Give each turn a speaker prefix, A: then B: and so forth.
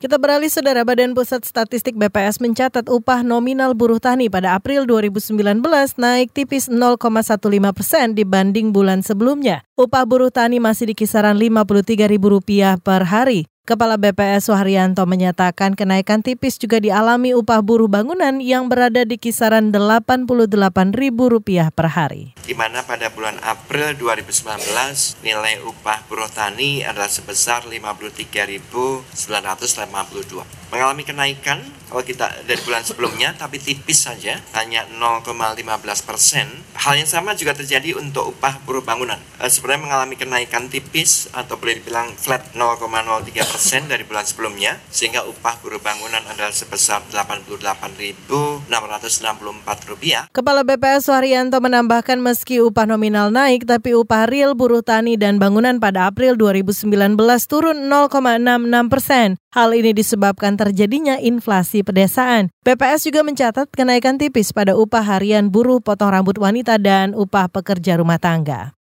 A: Kita beralih, Saudara Badan Pusat Statistik BPS mencatat upah nominal buruh tani pada April 2019 naik tipis 0,15 persen dibanding bulan sebelumnya. Upah buruh tani masih di kisaran Rp53.000 per hari. Kepala BPS Suharyanto menyatakan kenaikan tipis juga dialami upah buruh bangunan yang berada di kisaran Rp88.000 per hari.
B: Di mana pada bulan April 2019 nilai upah buruh tani adalah sebesar 53.982 mengalami kenaikan kalau kita dari bulan sebelumnya tapi tipis saja hanya 0,15 persen. Hal yang sama juga terjadi untuk upah buruh bangunan. E, sebenarnya mengalami kenaikan tipis atau boleh dibilang flat 0,03 persen dari bulan sebelumnya sehingga upah buruh bangunan adalah sebesar 88.664 rupiah
A: Kepala BPS Suharyanto menambahkan meski upah nominal naik tapi upah real buruh tani dan bangunan pada April 2019 turun 0,66 persen Hal ini disebabkan terjadinya inflasi pedesaan. BPS juga mencatat kenaikan tipis pada upah harian buruh potong rambut wanita dan upah pekerja rumah tangga.